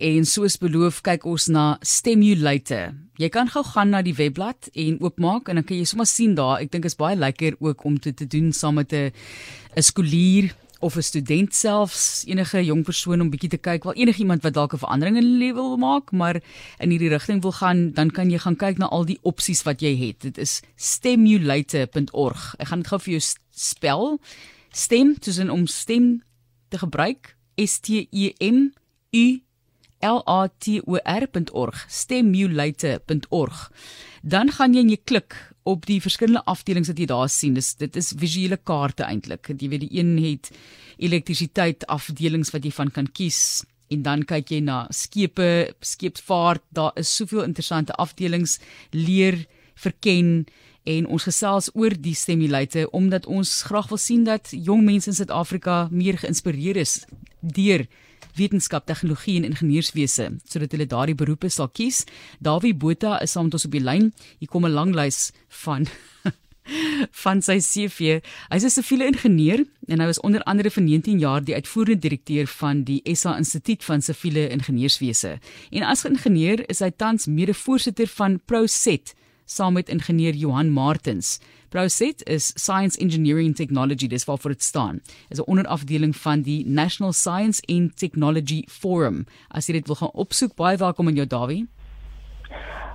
en soos beloof kyk ons na Stimulate. Jy kan gou gaan na die webblad en oopmaak en dan kan jy sommer sien daar. Ek dink is baie lekker ook om dit te doen saam met 'n 'n skoolier of 'n student selfs enige jong persoon om bietjie te kyk. Wel enigiemand wat dalk 'n verandering in lewe wil maak maar in hierdie rigting wil gaan dan kan jy gaan kyk na al die opsies wat jy het. Dit is stemulator.org ek gaan dit gou vir jou spel. Stem tussen om stem te gebruik. S t e m u l a t o r.org stemulator.org dan gaan jy en jy klik op die verskillende afdelings wat jy daar sien. Dis dit is visuele kaarte eintlik. Jy weet die een het elektrisiteit afdelings wat jy van kan kies en dan kyk jy na skepe, skeepvaart. Daar is soveel interessante afdelings leer verken en ons gesels oor die stimulate omdat ons graag wil sien dat jong mense in Suid-Afrika meer geïnspireer is deur wetenskap, tegnologie en ingenieurswese sodat hulle daardie beroepe sal kies. Dawie Botha is saam met ons op die lyn. Hier kom 'n lang lys van van sy CV. Hy's 'n siviele ingenieur en hy was onder andere vir 19 jaar die uitvoerende direkteur van die SA Instituut van Siviele Ingenieurswese. En as ingenieur is hy tans mede-voorsitter van ProSet saam met ingenieur Johan Martens. Proset is Science Engineering Technology, dis waarvoor dit staan. Is 'n onderafdeling van die National Science and Technology Forum. As jy dit wil gaan opsoek, baie welkom in jou Dawie.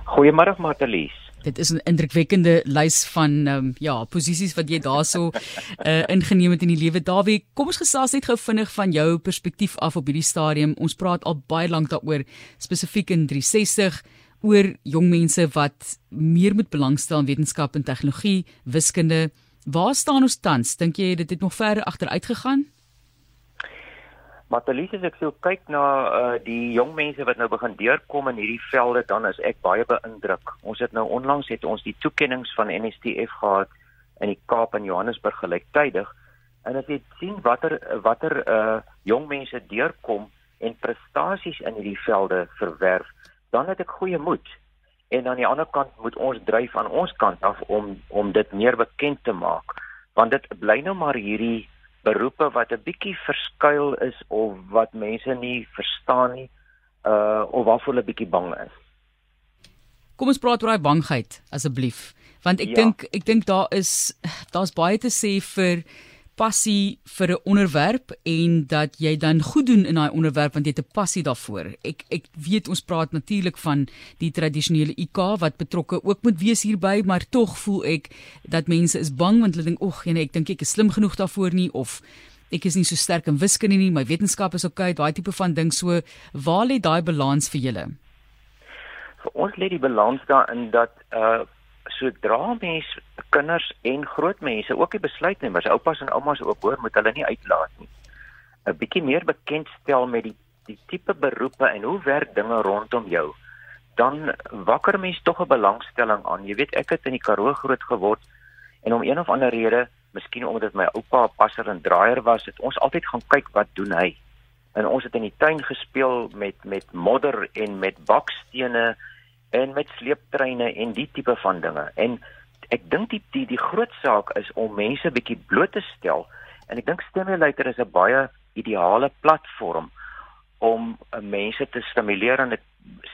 Goeiemôre Martelies. Dit is 'n indrukwekkende lys van ehm um, ja, posisies wat jy daarso uh, ingeneem het in die lewe. Dawie, kom ons gesels net gou vinnig van jou perspektief af op hierdie stadium. Ons praat al baie lank daaroor spesifiek in 360 oor jong mense wat meer moet belangstel in wetenskap en tegnologie, wiskunde. Waar staan ons tans? Dink jy dit het nog verder agteruit gegaan? Matalies as ek so kyk na uh, die jong mense wat nou begin deurkom in hierdie velde, dan is ek baie beïndruk. Ons het nou onlangs het ons die toekenninge van NSTF gehad in die Kaap en Johannesburg gelyktydig en as jy sien watter watter uh jong mense deurkom en prestasies in hierdie velde verwerf, dan het ek goeie moed. En aan die ander kant moet ons dryf aan ons kant af om om dit meer bekend te maak, want dit bly nou maar hierdie beroepe wat 'n bietjie verskuil is of wat mense nie verstaan nie, uh of waarvoor hulle bietjie bang is. Kom ons praat oor daai bangheid asseblief, want ek ja. dink ek dink daar is daar's baie te sê vir passie vir 'n onderwerp en dat jy dan goed doen in daai onderwerp want jy het 'n passie daarvoor. Ek ek weet ons praat natuurlik van die tradisionele IK wat betrokke ook moet wees hierby, maar tog voel ek dat mense is bang want hulle dink, "Ag, nee, ek dink ek is slim genoeg daarvoor nie of ek is nie so sterk in wiskunde nie, my wetenskap is oukei, okay, daai tipe van ding so. Waar lê daai balans vir julle?" Vir ons lê die balans daarin dat uh sodra mens kinders en groot mense ook die besluitnemers, oupas en oumas ook hoor, moet hulle nie uitlaat nie. 'n Bietjie meer bekendstel met die die tipe beroepe en hoe werk dinge rondom jou. Dan wakker mens tog 'n belangstelling aan. Jy weet ek het in die Karoo groot geword en om een of ander rede, miskien omdat my oupa 'n passer en draaier was, het ons altyd gaan kyk wat doen hy. En ons het in die tuin gespeel met met modder en met bakstene en met sleeptreine en die tipe van dinge. En ek dink die, die die groot saak is om mense bietjie bloot te stel en ek dink Stimulator is 'n baie ideale platform om uh, mense te stimuleer en dit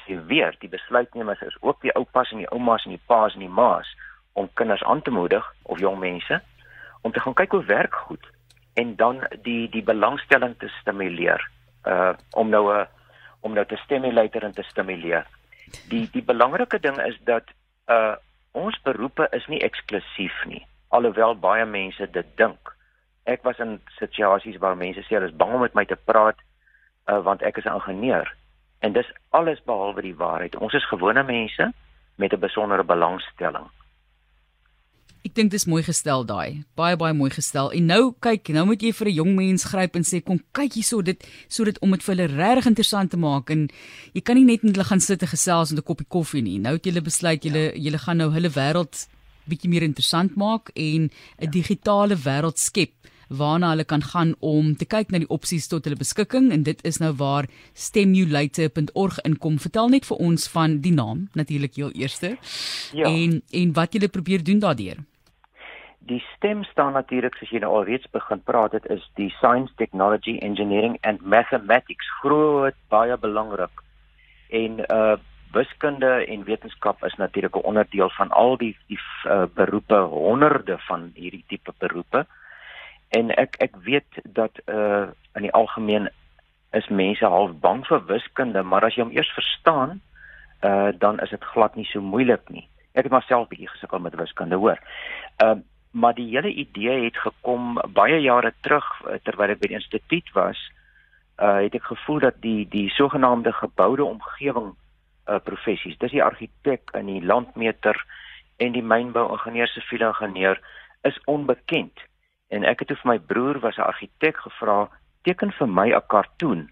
sê weer die besluitnemers is ook die oupas en die oumas en die paas en die maas om kinders aan te moedig of jong mense om te gaan kyk hoe werk goed en dan die die belangstelling te stimuleer uh om nou 'n om nou te stimulator en te stimuleer die die belangrike ding is dat uh ons beroepe is nie eksklusief nie alhoewel baie mense dit dink. Ek was in situasies waar mense sê hulle is bang om met my te praat uh want ek is 'n ingenieur. En dis alles behalwe die waarheid. Ons is gewone mense met 'n besondere belangstelling Ek dink dis mooi gestel daai. Baie baie mooi gestel. En nou kyk, nou moet jy vir 'n jong mens gryp en sê kom kyk hierso dit sodat om dit vir hulle regtig interessant te maak en jy kan nie net met hulle gaan sit en gesels met 'n koppie koffie nie. Nou het julle besluit julle ja. julle gaan nou hulle wêreld bietjie meer interessant maak en 'n ja. digitale wêreld skep waarna hulle kan gaan om te kyk na die opsies tot hulle beskikking en dit is nou waar stemulator.org inkom. Vertel net vir ons van die naam natuurlik heel eerste. Ja. En en wat julle probeer doen daardeur. Die stem staan natuurlik soos jy nou alreeds begin praat dit is die science technology engineering and mathematics. Groot baie belangrik. En uh wiskunde en wetenskap is natuurlik 'n onderdeel van al die die uh, beroepe honderde van hierdie tipe beroepe en ek ek weet dat uh in die algemeen is mense half bang vir wiskunde maar as jy hom eers verstaan uh dan is dit glad nie so moeilik nie. Ek het myself bietjie gesukkel met wiskunde hoor. Uh maar die hele idee het gekom baie jare terug uh, terwyl ek by die instituut was uh het ek gevoel dat die die sogenaamde geboude omgewing uh professies dis die argitek en die landmeter en die mynbou ingenieur siviele ingenieur is onbekend. En ek het vir my broer was 'n argitek gevra teken vir my 'n kartoon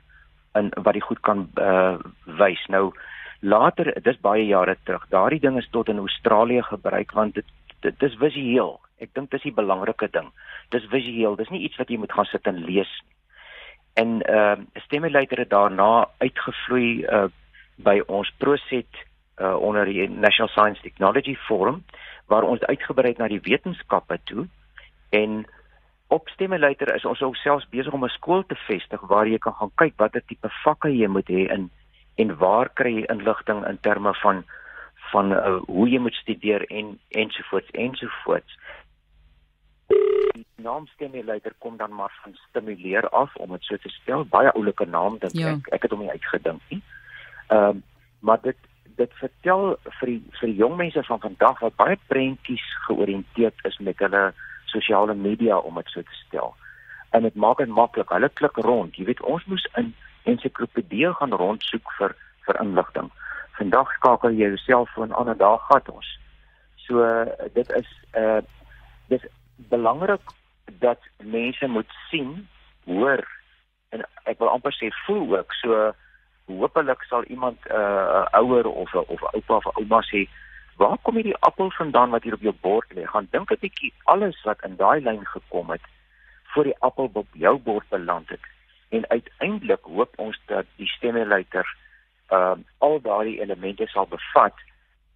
in wat die goed kan uh wys. Nou later dis baie jare terug daardie ding is tot in Australië gebruik want dit dit is visueel ek dink dis die belangrike ding. Dis visueel dis nie iets wat jy moet gaan sit en lees nie. En uh stimulator het daarna uitgevloei uh by ons proset uh onder die National Science Technology Forum waar ons uitgebrei het na die wetenskappe toe. En op stimulator is ons ook selfs besig om 'n skool te vestig waar jy kan gaan kyk watter tipe vakke jy moet hê in en waar kry jy inligting in terme van van uh, hoe jy moet studeer en ensovoorts ensovoorts naam stimulator kom dan maar van stimuleer af om dit so te stel. Baie oulike naam dink ja. ek. Ek het hom nie uitgedink nie. Ehm um, maar dit dit vertel vir die vir die jong mense van vandag wat baie prentjies georiënteerd is met hulle sosiale media om dit so te stel. En dit maak dit maklik hulle klik rond. Jy weet ons moes in ensiklopedie gaan rondsoek vir vir inligting. Vandag skakel jy jou selfoon aan en daar gaan ons. So dit is uh dis belangrik dat mense moet sien, hoor en ek wil amper sê voel ook. So hopelik sal iemand 'n uh, ouer of of oupa of ouma sê, "Waar kom hierdie appel vandaan wat hier op jou bord lê?" Gaan dink 'n bietjie alles wat in daai lyn gekom het voor die appel op jou bord beland het. En uiteindelik hoop ons dat die stemmeluiter ehm uh, al daardie elemente sal bevat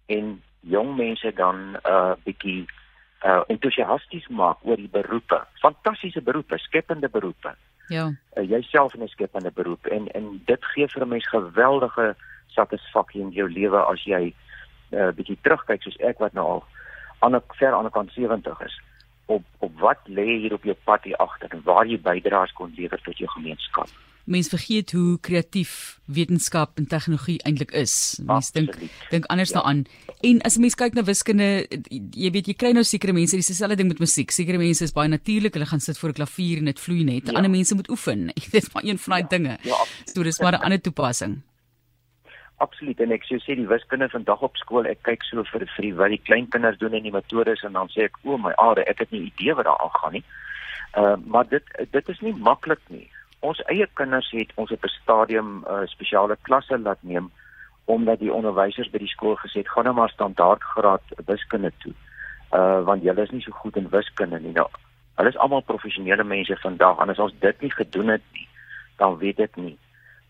en jong mense dan 'n uh, bietjie uh entoesiasties maak oor die beroepe. Fantastiese beroepe, skepende beroepe. Ja. Uh, Jouself in 'n skepende beroep en en dit gee vir 'n mens geweldige satisfaksie in jou lewe as jy 'n uh, bietjie terugkyk soos ek wat nou al aan 'n ver aan die kant 70 is op op wat lê hier op jou pad hier agter en waar jy bydraes kon lewer tot jou gemeenskap mens vergeet hoe kreatief wetenskap en tegnologie eintlik is. Mens dink dink anders ja. daaraan. En as 'n mens kyk na wiskunde, jy weet jy kry nou sekere mense, dis dieselfde ding met musiek. Sekere mense is baie natuurlik, hulle gaan sit voor 'n klavier en dit vloei net. Ja. Ander mense moet oefen. Dit is maar een van daai ja. dinge. Ja. So dis maar 'n ander toepassing. Absoluut en ek sou sê die wiskunde vandag op skool, ek kyk so vir vir wat die klein kinders doen in die metodes en dan sê ek o my aarde, ek het nie idee wat daar aangaan nie. Uh maar dit dit is nie maklik nie ons eie kinders het ons op 'n stadium 'n uh, spesiale klasse laat neem omdat die onderwysers by die skool gesê het gaan nou maar standaard graad wiskunde toe. Uh want julle is nie so goed in wiskunde nie. Nou, hulle is almal professionele mense vandag en as ons dit nie gedoen het nie, dan weet ek nie.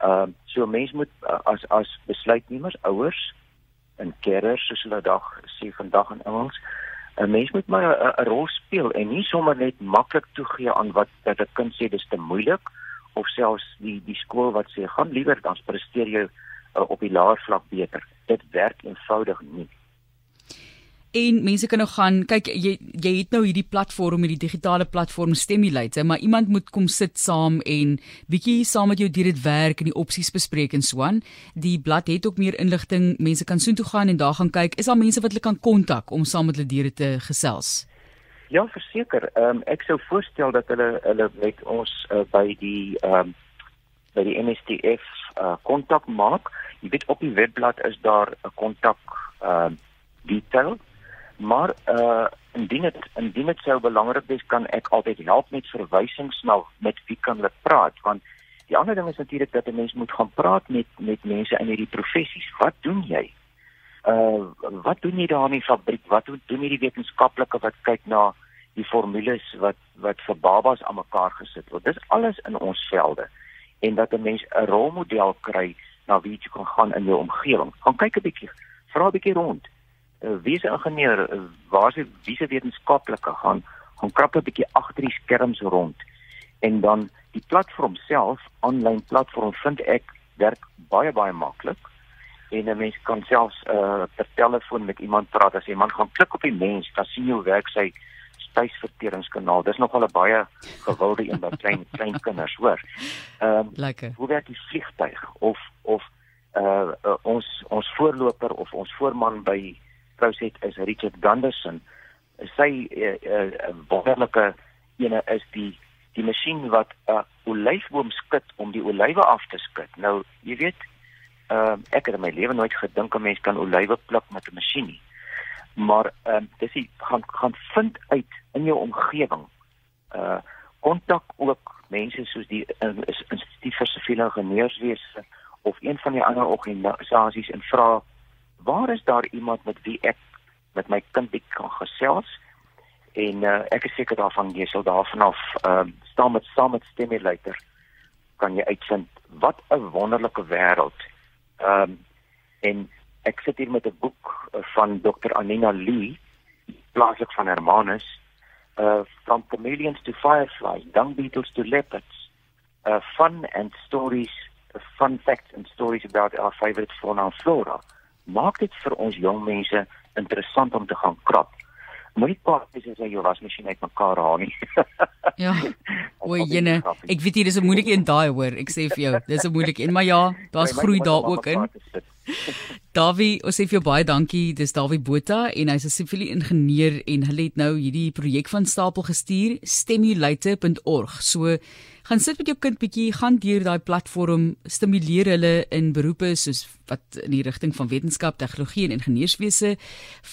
Uh so mense moet uh, as as besluitnemers, ouers en kerers soos hulle dag sê vandag in Engels 'n mens moet maar 'n rol speel en nie sommer net maklik toegee aan wat dat 'n kind sê dis te moeilik of selfs die die skool wat sê gaan liewer dan presteer jy uh, op die laer vlak beter. Dit werk eenvoudig nie. En mense kan nou gaan kyk jy jy het nou hierdie platform hierdie digitale platform Stimulate maar iemand moet kom sit saam en bietjie saam met jou deur dit werk en die opsies bespreek en so aan. Die blad het ook meer inligting. Mense kan soontoe gaan en daar gaan kyk. Is daar mense wat hulle kan kontak om saam met hulle deur te gesels? Ja, verseker. Ehm um, ek sou voorstel dat hulle hulle met ons uh, by die ehm um, by die MSTF uh, kontak maak. Jy weet op die webblad is daar 'n kontak ehm uh, detail. Maar eh uh, indien dit indien dit sou belangrik wees, kan ek altyd help met verwysings na met wie kan hulle praat want die ander ding is natuurlik dat 'n mens moet gaan praat met met mense in hierdie professies. Wat doen jy? uh wat doen jy daar in die fabriek? Wat doen hierdie wetenskaplike wat kyk na die formules wat wat vir babas aan mekaar gesit word? Dis alles in ons velde. En dat 'n mens 'n rolmodel kry na wie jy kan gaan in jou omgewing. Gaan kyk 'n bietjie, vra 'n bietjie rond. Uh, wie is 'n ingenieur? Uh, waar is wie se wetenskaplike gaan gaan krap 'n bietjie agter die skerms rond en dan die platform self, aanlyn platform vind ek werk baie baie maklik en 'n mens kan selfs uh per telefoon met iemand praat as iemand gaan klik op die mens, dan sien jy hoe werk sy spysverteringskanaal. Dis nogal 'n baie gewilde een by klein klein kinders, hoor. Ehm um, lekker. Hoe werk die vliegtyg of of uh, uh ons ons voorloper of ons voorman by Proset is Richard Gunderson. Sy uh, uh, wonderlike ene is die die masjien wat 'n uh, olyfboom skud om die olywe af te skud. Nou, jy weet, uh, ek het in my lewe nooit gedink 'n mens kan olywe pluk met 'n masjien nie. Maar ehm uh, dis jy gaan gaan vind uit in jou omgewing. Uh kontak ook mense soos die Instituut vir Siviele Ingenieurswese of een van die ander organisasies en vra waar is daar iemand met wie ek met my kind kan gesels? En uh, ek is seker daarvan jy sal daarvan af ehm uh, staan met saam met stimulator kan jy uitvind wat 'n wonderlike wêreld Ehm um, en ek sit hier met 'n boek uh, van Dr. Anina Lee, plaaslik van Hermanus, uh from chameleons to fireflies, dung beetles to leopards, uh fun and stories, fun facts and stories about our favorite fauna and flora. Maak dit vir ons jong mense interessant om te gaan krap. Moenie pas as jy jou wasmasjien uitmekaar haal nie. ja. O, jene, ek weet hier is 'n moeilike een daai hoor. Ek sê vir jou, dis 'n moeilike een, maar ja, daar's groei daar ook in. Davie, ons sê vir jou baie dankie. Dis Davie Botha en hy's 'n siviele ingenieur en hulle het nou hierdie projek van stapel gestuur, stimulate.org. So gaan sit met jou kind bietjie, gaan deur daai platform, stimuleer hulle in beroepe soos wat in die rigting van wetenskap, tegnologie en ingenieurswese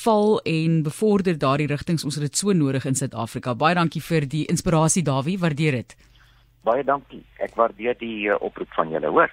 val en bevorder daardie rigtings. Ons het dit so nodig in Suid-Afrika. Baie dankie vir die inspirasie Davie, waardeer dit. Baie dankie. Ek waardeer die uh, oproep van julle, hoor.